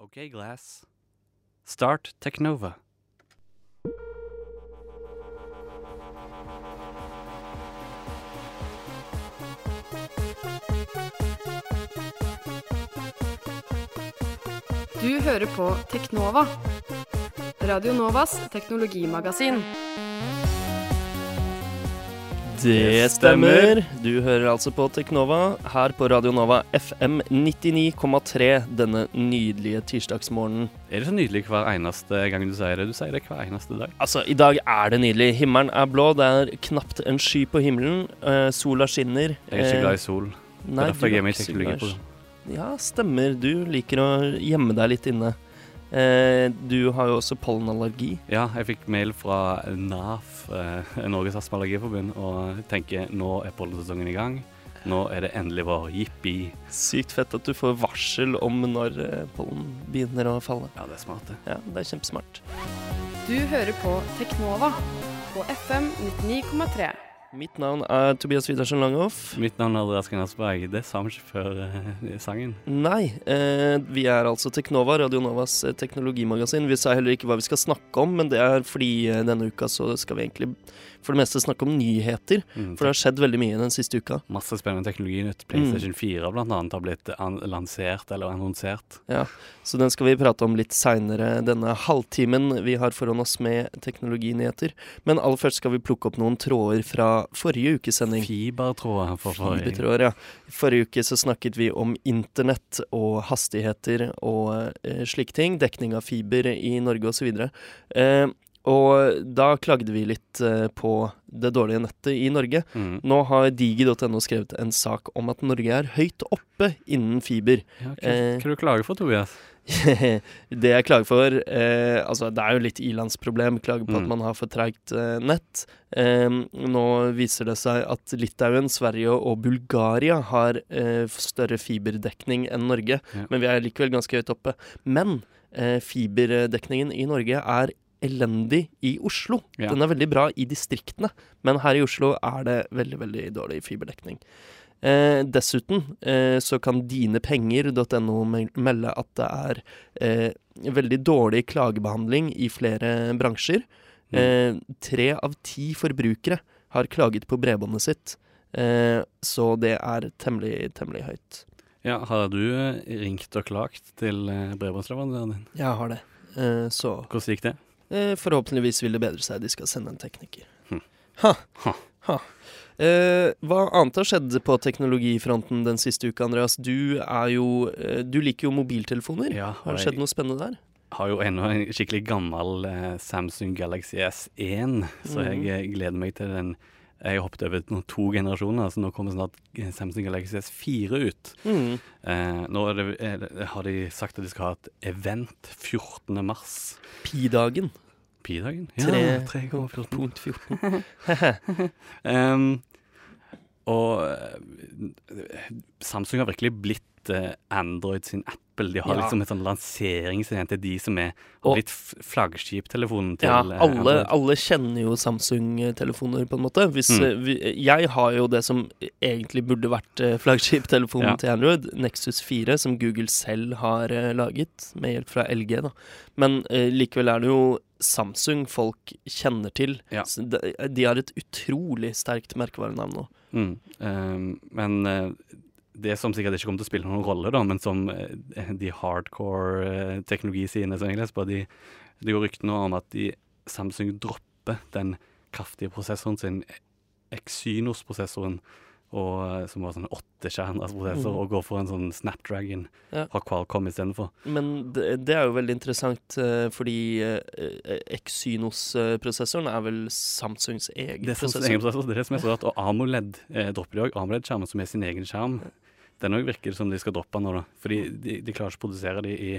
OK Glass. Start Technova. Du hører på Teknova. Radio Novas teknologimagasin. Det stemmer. Du hører altså på Teknova her på Radio Nova FM 99,3 denne nydelige tirsdagsmorgenen. Er det så nydelig hver eneste gang du sier det? Du sier det hver eneste dag. Altså, i dag er det nydelig. Himmelen er blå, det er knapt en sky på himmelen. eh, sola skinner. Jeg er ikke glad i sol. Nei, det er derfor jeg ikke så teknologi på. Ja, stemmer. Du liker å gjemme deg litt inne. Eh, du har jo også pollenallergi. Ja, jeg fikk mail fra NAF, eh, Norges astmaallergiforbund, og tenker nå er pollensesongen i gang. Nå er det endelig vår. Jippi. Sykt fett at du får varsel om når eh, pollen begynner å falle. Ja, det er smart, det. Ja, det er kjempesmart. Du hører på Teknova på FM 99,3. Mitt navn er Tobias Widersen Langhoff. Mitt navn er Andreas Grenasberg. Det sa vi ikke før eh, sangen. Nei, eh, vi er altså Teknova, Radio Novas eh, teknologimagasin. Vi sa heller ikke hva vi skal snakke om, men det er fordi eh, denne uka så skal vi egentlig for det meste snakke om nyheter. Mm. For det har skjedd veldig mye den siste uka. Masse spennende teknologi nytt. PlayStation 4 blant annet har blitt an lansert eller annonsert. Ja, Så den skal vi prate om litt seinere denne halvtimen vi har foran oss med teknologinyheter. Men aller først skal vi plukke opp noen tråder fra forrige ukes sending. Fibertråder for forrige. Fibertråder, ja. Forrige uke så snakket vi om internett og hastigheter og eh, slike ting. Dekning av fiber i Norge osv. Eh, og da klagde vi litt eh, på det dårlige nettet i Norge. Mm. Nå har digi.no skrevet en sak om at Norge er høyt oppe innen fiber. Ja, hva, Eh. hva du klager for, Tobias? det jeg klager for eh, Altså, det er jo litt ilandsproblem. Klager på at Mm. man har for treigt eh, nett. Nå viser det seg at Litauen, Sverige og Bulgaria har eh, større fiberdekning enn Norge. Ja. Men vi er likevel ganske høyt oppe. Men eh, fiberdekningen i Norge er elendig i Oslo. Ja. Den er veldig bra i distriktene, men her i Oslo er det veldig, veldig dårlig fiberdekning. Eh, dessuten eh, så kan dinepenger.no mel- melde at det er eh, veldig dårlig klagebehandling i flere bransjer. Mm. Eh, tre av ti forbrukere har klaget på bredbåndet sitt, eh, så det er temmelig, temmelig høyt. Ja, har du eh, ringt og klagt til bredbåndsleverandøren din? Jeg har det. Eh, så Hvordan gikk det? Eh, forhåpentligvis vil det bedre seg. De skal sende en tekniker. Hm. Ha. Ha. ha. Eh, hva annet har skjedd på teknologifronten den siste uka, Andreas? Du jo eh, Du liker jo mobiltelefoner. Ja, Har det skjedd noe spennende der? har jo ennå en skikkelig gammel eh, Samsung Galaxy S1, så jeg Mhm. eh, gleder meg til den. Jeg har hoppet over to generasjoner, så nå kommer snart Samsung Galaxy S4 ut. Mm. Eh, nå det, har de sagt at de skal ha et event 14. mars. Pi-dagen. Pi-dagen? Ja, 3,14. um, og eh, Samsung har virkelig blitt eh, Android sin Apple. De har Ja. liksom et sånn lanseringsevent til de som er blitt flaggskiptelefonen til Ja, eh, alle, alle kjenner jo Samsung-telefoner, på en måte. Hvis, Mm. eh, vi, jeg har jo det som egentlig burde vært flaggskiptelefonen Ja. til Android, Nexus 4, som Google selv har laget, med hjelp fra LG. da. Men eh, likevel er det jo Samsung folk kjenner til. Ja. De, de har et utrolig sterkt merkevarenavn nå. Mm. Um, men det som sikkert ikke kommer til å spille noen rolle, da, men som eh, de hardcore eh, teknologisidene som jeg leser på, de, det går rykter om at de, Samsung dropper den kraftige prosessoren sin, Exynos-prosessoren, eh, som var sånn åttekjerners prosessor, mm. og går for en sånn Snapdragon Ja. fra Qualcomm istedenfor. Men det, det er jo veldig interessant, fordi Exynos-prosessoren er vel Samsungs egen prosessor? Det er Samsungs egen prosessor, det er det som er så rart. Og AMOLED eh, dropper de òg. AMOLED-skjermen som er sin egen skjerm. Den òg virker som de skal droppe nå, da. Fordi de, de klarer ikke å produsere de i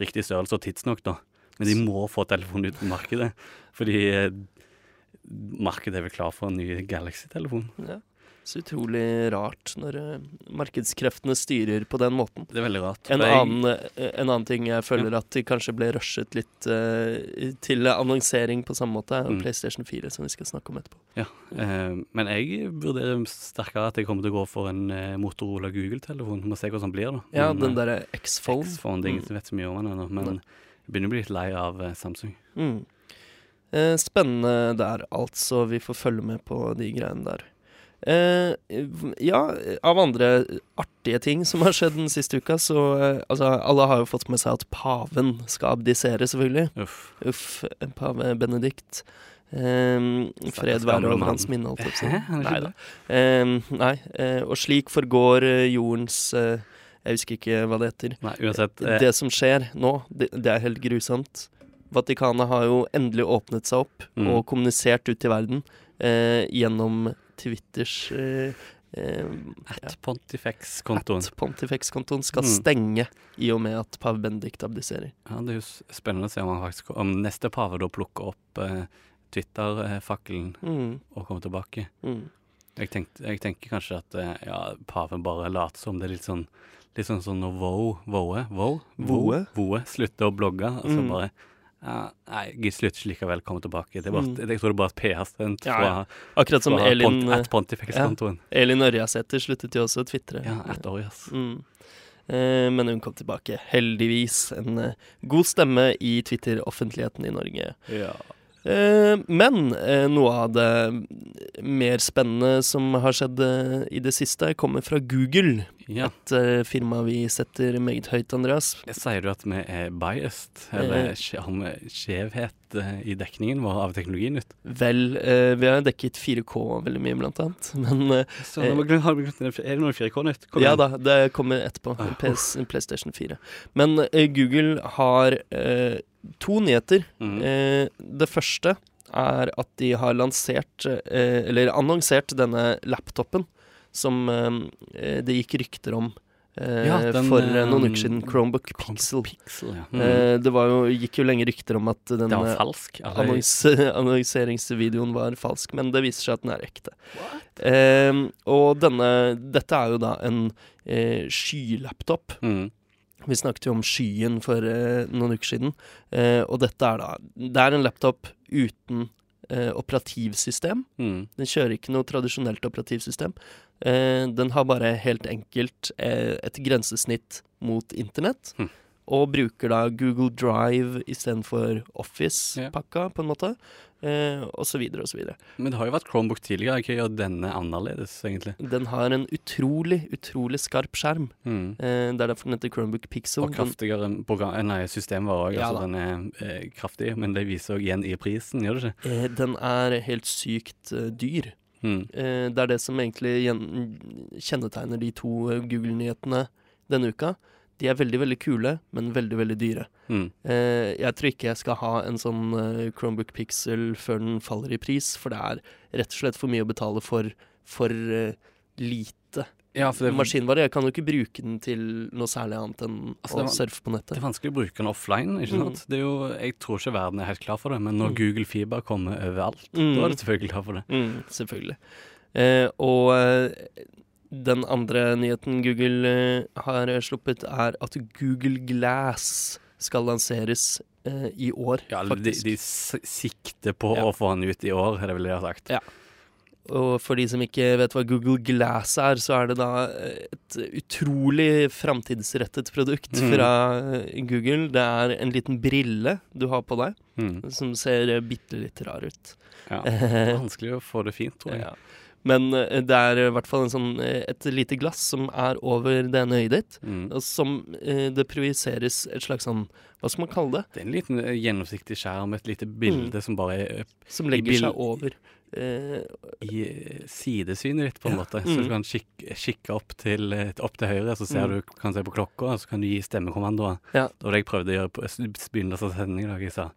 riktig størrelse og tidsnok, da. Men de må få telefonen ut på markedet. Fordi eh, markedet er vel klar for en ny Galaxy-telefon. Ja. Så utrolig rart når eh, markedskreftene styrer på den måten. Det er veldig rart. En annen, eh, en annen ting jeg føler at de kanskje ble rushet litt uh, til annonsering på samme måte, er Mm. PlayStation 4, som vi skal snakke om etterpå. Eh, men jeg vurderer sterkere at jeg kommer til å gå for en uh, Motorola Google-telefon. Må se hvordan det blir, da. Ja, Men, den derre X-Phone. X-Phone, det er ingen Mm. som vet så mye om den ennå. Men jeg begynner å bli litt lei av Samsung. Mm. Spennende der, altså. Vi får følge med på de greiene der. Eh, ja, av andre artige ting som har skjedd den siste uka, så uh, Altså, alle har jo fått med seg at paven skal abdisere, selvfølgelig. Uff. Uff, pave Benedikt. Eh, fred være over hans minne, holdt jeg på å si. Er Nei da. Eh, nei. Uh, og slik forgår eh, jordens Jeg husker ikke hva det heter. Nei, uansett. Det som skjer nå, det, det er helt grusomt. Vatikanet har jo endelig åpnet seg opp Mm. og kommunisert ut til verden gjennom Twitters eh, eh, At Pontifex-kontoen. at Pontifex-kontoen skal Mm. stenge i og med at pave Benedikt abdiserer. Ja, det er jo spennende å se om, han faktisk, om neste pave da plukker opp eh, Twitter-fakkelen Mm, og kommer tilbake. mm. Jeg, tenkte, jeg tenker kanskje at eh, ja, paven bare later som det er litt sånn Litt sånn som når Voe Voe? Voe? Voe? Voe slutter å blogge, og så Mm. bare ja, Nei, Gisle slutter likevel, kommer tilbake. Det bare, Mm. Jeg tror det bare et PR-stunt Ja, ja. Akkurat som fra Elin, Pont, at Pontifex-kontoen. Elin Ørjasæter sluttet jo også å tvitre. Ja, ett år, ass. Mm. Eh, men hun kom tilbake. Heldigvis. En eh, god stemme i Twitter-offentligheten i Norge. Ja. Eh, men noe av det mer spennende som har skjedd i det siste, kommer fra Google. Ja. Et uh, firma vi setter meget høyt, Andreas. Sier du at vi er biased, eller skje- har vi skjevhet uh, i dekningen vår av Teknologinytt? Vel, uh, vi har dekket 4K veldig mye, blant annet. Men eh, Så, har vi glemt- er det noe 4K-nytt? Ja da, det kommer etterpå. Ah, PS, PlayStation 4. Men eh, Google har eh, to nyheter. Mm. Eh, det første er at de har lansert, eh, eller annonsert, denne laptopen som eh, det gikk rykter om eh, Ja, den, for eh, noen eh, uker siden. Chromebook Pixel. Pixel, ja. mm. Eh, det var jo, gikk jo lenge rykter om at den eh, falsk. Annonseringsvideoen var falsk, men det viser seg at den er ekte. Eh, og denne Dette er jo da en eh, skylaptop. mm. Vi snakket jo om skyen for eh, noen uker siden. Eh, og dette er da Det er en laptop uten eh, operativsystem. Mm. Den kjører ikke noe tradisjonelt operativsystem. Eh, den har bare helt enkelt eh, et grensesnitt mot internett. Hm. Og bruker da Google Drive istedenfor Office-pakka, på en måte. Eh, og så videre og så videre. Men det har jo vært Chromebook tidligere. Hva gjør denne annerledes, egentlig? Den har en utrolig, utrolig skarp skjerm. Mm. Eh, det er derfor den heter Chromebook Pixel. Og kraftigere program, nei, system var òg. Ja altså, den er eh, kraftig, men det viser òg igjen i prisen, gjør det ikke? Eh, den er helt sykt dyr. Mm. Eh, det er det som egentlig kjennetegner de to eh, Google-nyhetene denne uka. De er veldig, veldig kule, men veldig, veldig dyre. Mm. Eh, jeg tror ikke jeg skal ha en sånn Chromebook Pixel før den faller i pris, for det er rett og slett for mye å betale for, for lite Ja, for det, maskinvare. Jeg kan jo ikke bruke den til noe særlig annet enn Altså, å surfe på nettet. det er vanskelig å bruke den offline. ikke Mm. sant? Det er jo, jeg tror ikke verden er helt klar for det, men når Mm. Google Fiber kommer overalt, Mm. da er det selvfølgelig klar for det. Mm, selvfølgelig. Eh, og eh, den andre nyheten Google eh, har sluppet, er at Google Glass skal lanseres eh, i år, Ja, faktisk. de, de sikter på Ja. å få den ut i år, er det vel det jeg har sagt. Ja. Og for de som ikke vet hva Google Glass er, så er det da eh, et utrolig framtidsrettet produkt mm. fra eh, Google. Det er en liten brille du har på deg, Mm. som ser eh, bitte litt rar ut. Ja. Det er vanskelig å få det fint, tror jeg. Ja. Men eh, det er i hvert fall en sånn, eh, et lite glass som er over det ene øyet ditt, Mm. og som eh, det projiseres et slags sånn Hva skal man kalle det? Det er en liten gjennomsiktig gjennomsiktig skjerm, et lite bilde som bare er Som legger seg over. Eh, i sidesyn ditt, på en måte. Så Mm. du kan kikke, kikke opp, til, eh, opp til høyre, så ser Mm. du, kan se på klokka, og så kan du gi stemmekommandoer. Ja. Det var det jeg prøvde å gjøre på begynnelsen av sendingen i dag. Jeg sa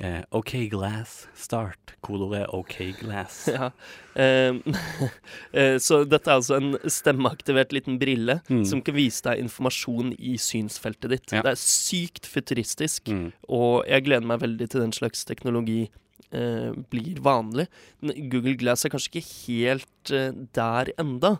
eh, OK Glass, start. Kodeordet OK Glass. ja. Eh, eh, så dette er altså en stemmeaktivert liten brille Mm. som kan vise deg informasjon i synsfeltet ditt. Ja. Det er sykt futuristisk, Mm. og jeg gleder meg veldig til den slags teknologi eh, blir vanlig. Google Glass er kanskje ikke helt eh, der enda.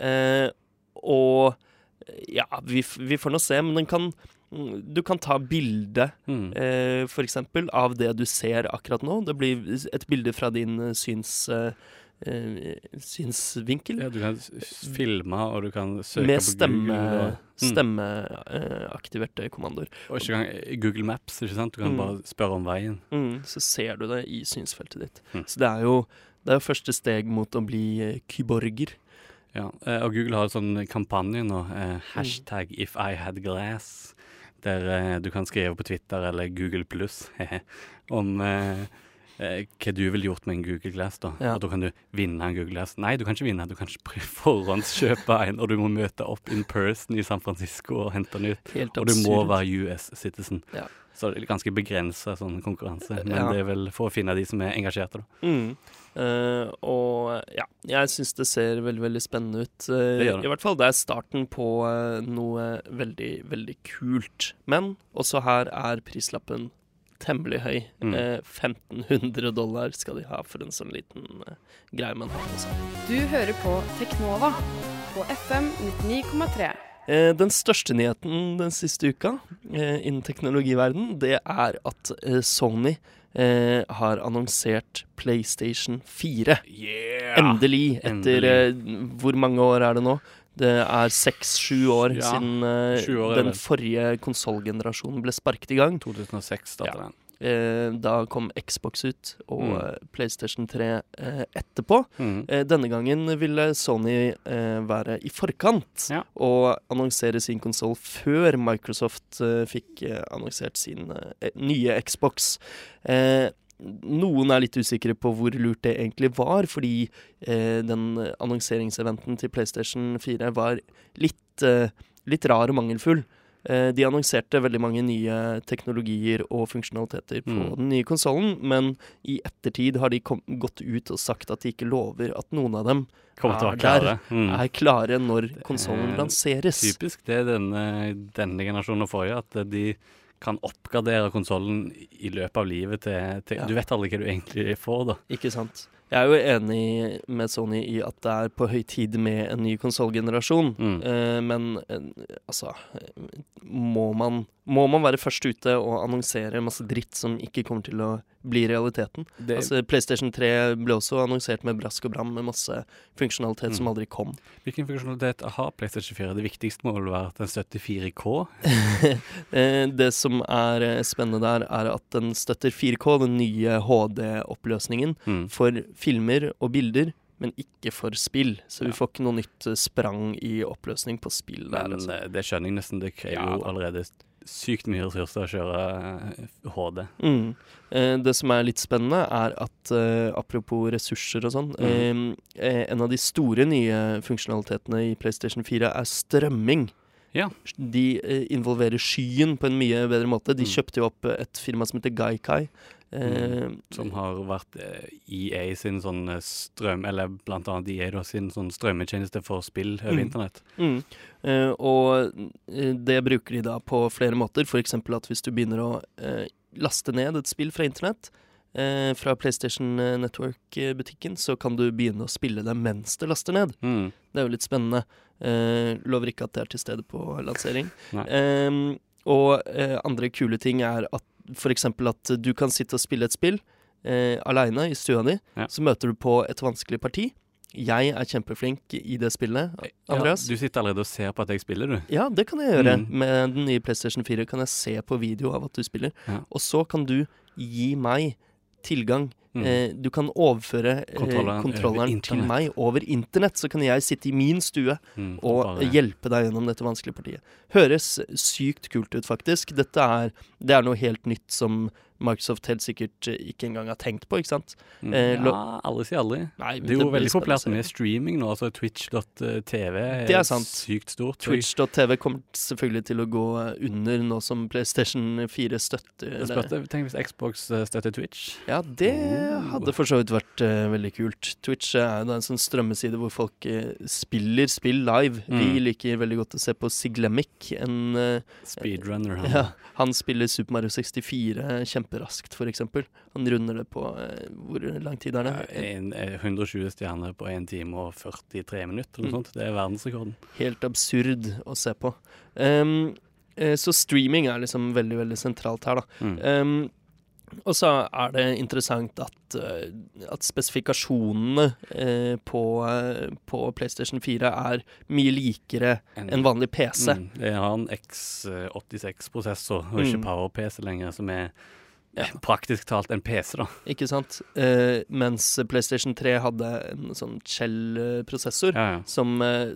Eh, og ja, vi, vi får nå se, men den kan Du kan ta bilde, Mm. eh, eksempel, av det du ser akkurat nå. Det blir et bilde fra din eh, syns... Eh, synsvinkel. Ja, du kan filme, og du kan søke Med på stemme, Google. Og, mm. stemmeaktiverte kommandoer. og ikke engang Google Maps, ikke sant? Du kan Mm. bare spørre om veien. Mm, så ser du det i synsfeltet ditt. Mm. Så det er jo det er første steg mot å bli eh, kyborger. Ja, eh, og Google har en sånn kampanje nå, eh, hashtag if I had glass, der eh, du kan skrive på Twitter eller Google pluss om eh, hva du ville gjort med en Google Glass. da. Ja. Og da kan du vinne en Google Glass. Nei, du kan ikke vinne, du kan ikke forhåndskjøpe en, og du må møte opp in person i San Francisco og hente den ut. Helt Og du må være US citizen. Ja. Så det er ganske begrensa sånn konkurranse. Men Ja. det er vel for å finne de som er engasjerte, da. Mm. Uh, og ja, jeg syns det ser veldig, veldig spennende ut. Uh, Det det. I hvert fall det er starten på uh, noe veldig, veldig kult. Men også her er prislappen temmelig høy. Mm. Eh, 1500 dollar skal de ha for en sånn liten eh, greie man har på seg. Du hører på Teknova på FM 99,3. Eh, den største nyheten den siste uka eh, innen teknologiverden, det er at eh, Sony eh, har annonsert PlayStation 4. Endelig, etter Endelig. hvor mange år er det nå? Det er seks-sju år Ja, siden uh, år den forrige konsollgenerasjonen ble sparket i gang. 2006 startet Ja. den. Eh, da kom Xbox ut, og Mm. uh, PlayStation 3 eh, etterpå. Mm. Denne gangen ville Sony være i forkant Ja. og annonsere sin konsoll før Microsoft fikk annonsert sin nye Xbox. Eh, noen er litt usikre på hvor lurt det egentlig var, fordi eh, den annonseringseventen til PlayStation 4 var litt, eh, litt rar og mangelfull. Eh, De annonserte veldig mange nye teknologier og funksjonaliteter på Mm. den nye konsollen, men i ettertid har de kom, gått ut og sagt at de ikke lover at noen av dem Kommer til å er være klare. Mm. er klare når konsollen er lanseres. Typisk det er denne, denne generasjonen og forrige, at de kan oppgradere konsollen i løpet av livet til, til Ja. Du vet aldri hva du egentlig får, da. Ikke sant. Jeg er jo enig med Sony i at det er på høy tid med en ny konsollgenerasjon. Mm. Eh, men eh, altså må man, må man være først ute og annonsere masse dritt som ikke kommer til å bli realiteten? Det, Altså, PlayStation 3 ble også annonsert med brask og bram med masse funksjonalitet som Mm. aldri kom. hvilken funksjonalitet har PlayStation 4? Det viktigste må vel være at den støtter 4K? Eh, det som er eh, spennende der, er at den støtter 4K, den nye HD-oppløsningen, Mm. for filmer og bilder, men ikke for spill. Så vi Ja. får ikke noe nytt eh, sprang i oppløsning på spill der. Men Altså. det skjønner jeg nesten. Det krever jo ja. allerede sykt mye ressurser å kjøre eh, HD. Mm. Eh, det som er litt spennende, er at eh, apropos ressurser og sånn mm. eh, eh, En av de store nye funksjonalitetene i PlayStation 4 er strømming. Ja. De eh, involverer skyen på en mye bedre måte. De Mm. kjøpte jo opp et firma som heter Gaikai. Mm. Som har vært eh, EA sin sånn eh, strøm... Eller blant annet EA da, sin sånn strømmetjeneste for spill over Mm. internett. Mm. Eh, og eh, det bruker de da på flere måter. F.eks. at hvis du begynner å eh, laste ned et spill fra internett, eh, fra PlayStation Network-butikken, så kan du begynne å spille det mens det laster ned. Mm. Det er jo litt spennende. Lover ikke at det er til stede på lansering. Nei. Og andre kule ting er at f.eks. at du kan sitte og spille et spill eh, aleine i stua di. Ja. Så møter du på et vanskelig parti. Jeg er kjempeflink i det spillet. Andreas? Ja, du sitter allerede og ser på at jeg spiller, du. Ja, det kan jeg gjøre. Mm. Med den nye PlayStation 4 kan jeg se på video av at du spiller. Ja. Og så kan du gi meg tilgang. Mm. Eh, du kan overføre eh, Kontrolleren over kontrolleren til meg over internett. Så kan jeg sitte i min stue Mm, og bare- hjelpe deg gjennom dette vanskelige partiet. Høres sykt kult ut, faktisk. Dette er, det er noe helt nytt som Microsoft helt sikkert eh, ikke engang har tenkt på, ikke sant? Mm, eh, ja, alle sier aldri. Nei, Det er jo det veldig populært med streaming nå. altså Twitch.tv er, Det er sant. sykt stort. Twitch.tv kommer selvfølgelig til å gå under nå som PlayStation 4 støtter det. Tenk hvis Xbox støtter Twitch. Ja, det hadde for så vidt vært uh, veldig kult. Twitch er jo da en sånn strømmeside hvor folk uh, spiller spill live. Vi Mm. liker veldig godt å se på Siglemic. En, uh, Speedrunner. han. ja, han spiller Super Mario 64 kjemperaskt, eksempel. Han runder det på eh, Hvor lang tid er det? En, eh, 120 stjerner på 1 time og 43 minutter, eller noe Mm. sånt. Det er verdensrekorden. Helt absurd å se på. Um, eh, så streaming er liksom veldig, veldig sentralt her, da. Mm. Um, og så er det interessant at, eh, at spesifikasjonene eh, på, eh, på PlayStation 4 er mye likere enn vanlig PC. Mm. Det har en X86-prosessor, og ikke Mm. Power-PC lenger, som er Ja. praktisk talt en PC, da. Ikke sant? Eh, mens PlayStation 3 hadde en sånn Chell-prosessor Ja, ja. Som eh,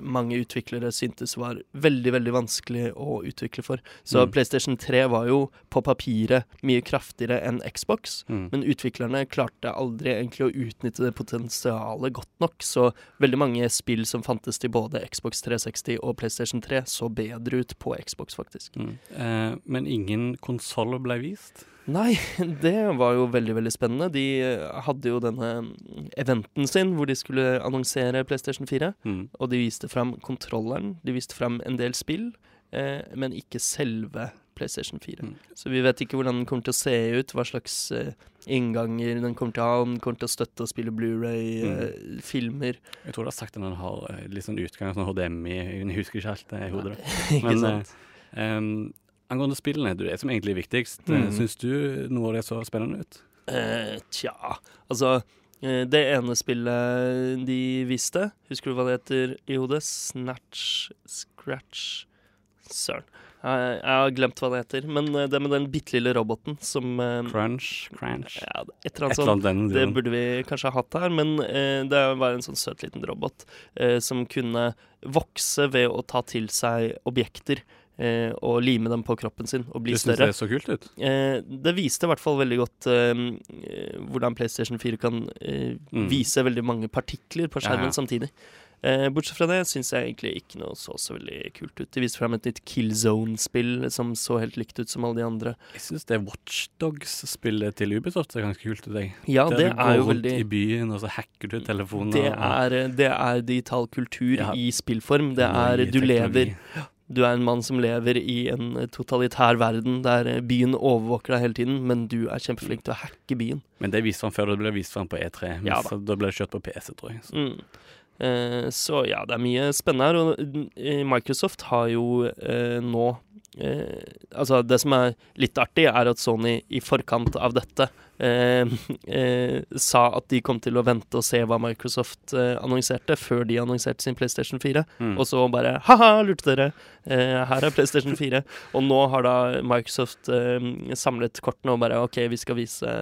mange utviklere syntes var veldig veldig vanskelig å utvikle for. Så Mm. PlayStation 3 var jo på papiret mye kraftigere enn Xbox. Mm. Men utviklerne klarte aldri egentlig å utnytte det potensialet godt nok, så veldig mange spill som fantes til både Xbox 360 og PlayStation 3, så bedre ut på Xbox, faktisk. Mm. Eh, men ingen konsoller ble vist. Nei, det var jo veldig, veldig spennende. De eh, hadde jo denne eventen sin hvor de skulle annonsere PlayStation 4, Mm. og de viste fram kontrolleren. De viste fram en del spill, eh, men ikke selve PlayStation 4. Mm. Så vi vet ikke hvordan den kommer til å se ut, hva slags eh, innganger den kommer til å ha, om den kommer til å støtte å spille Blu-ray, Mm. eh, filmer. Jeg tror du har sagt at den har eh, litt sånn utgang, sånn HDMI, jeg husker ikke helt det i hodet. ikke Men, sant? eh, em, angående spillene, det er det som egentlig er viktigst. Mm. Mm. Syns du noe av det så spennende ut? Eh, tja, altså eh, Det ene spillet de viste, husker du hva det heter i hodet? Snatch Scratch Søren. Jeg, jeg har glemt hva det heter. Men eh, det med den bitte lille roboten som eh, Crunch? Crunch? ja, Et eller annet sånt. den Det burde vi kanskje ha hatt her, men eh, det var en sånn søt liten robot eh, som kunne vokse ved å ta til seg objekter eh, og lime dem på kroppen sin og bli Du større. det så kult ut? Eh, det viste i hvert fall veldig godt eh, eh, hvordan PlayStation 4 kan eh, Mm. vise veldig mange partikler på skjermen Ja, ja. samtidig. Eh, bortsett fra det syns jeg egentlig ikke noe så så veldig kult ut. De viste frem et nytt Killzone-spill som så helt likt ut som alle de andre. Jeg syns det Watchdogs-spillet til Ubisoft ser ganske kult ut. Jeg. Ja, Der det du går er jo rundt veldig i byen, og så hacker du telefonen. det og- er, det er digital kultur Ja. i spillform. Det er Du lever Du er en mann som lever i en totalitær verden der eh, byen overvåker deg hele tiden, men du er kjempeflink til å hacke byen. Men det viste han før det ble vist fram på E3. Men Ja da. da ble det kjørt på PC, tror jeg. Så. Mm. Eh, så ja, det er mye spennende her. Og eh, Microsoft har jo eh, nå eh, Altså, det som er litt artig, er at Sony i forkant av dette sa at de kom til å vente og se hva Microsoft eh, annonserte, før de annonserte sin PlayStation 4. Mm. Og så bare ha-ha, lurte dere! Eh, her er PlayStation 4. Og nå har da Microsoft eh, samlet kortene og bare OK, vi skal vise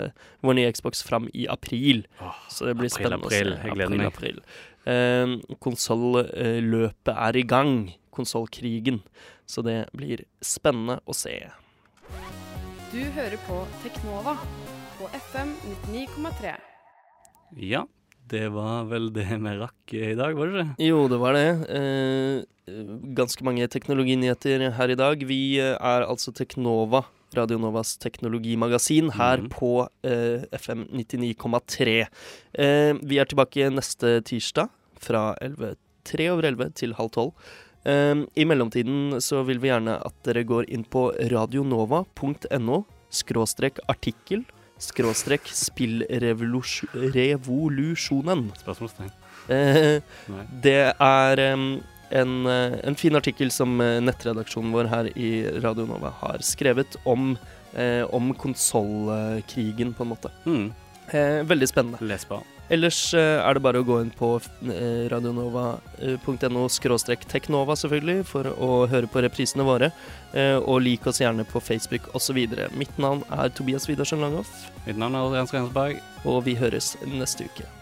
vår nye Xbox fram i april. Oh, Så det blir April, spennende april. å se. Jeg gleder meg. April. Eh, Konsolløpet er i gang. Konsollkrigen. Så det blir spennende å se. Du hører på Teknova på FM 99,3. Ja, det var vel det vi rakk i dag, var det ikke? Jo, det var det. Eh, ganske mange teknologinyheter her i dag. Vi eh, er altså Teknova, Radio Novas teknologimagasin, her Mhm. på eh, FM 99,3. Eh, vi er tilbake neste tirsdag fra 11, 3 over 11 til halv 12. Um, I mellomtiden så vil vi gjerne at dere går inn på radionova.no skråstrek artikkel skråstrek spillrevolusjonen. Spørsmålstegn. Eh, det er um, en, eh, en fin artikkel som eh, nettredaksjonen vår her i Radio Nova har skrevet om, eh, om konsollkrigen, på en måte. Mm. Eh, veldig spennende. Lesbar. Ellers eh, er det bare å gå inn på eh, radionova.no skråstrek teknova, selvfølgelig, for å høre på reprisene våre. Eh, og lik oss gjerne på Facebook osv. Mitt navn er Tobias Widersen Langhoff, Mitt navn er Jens Rensberg. og vi høres neste uke.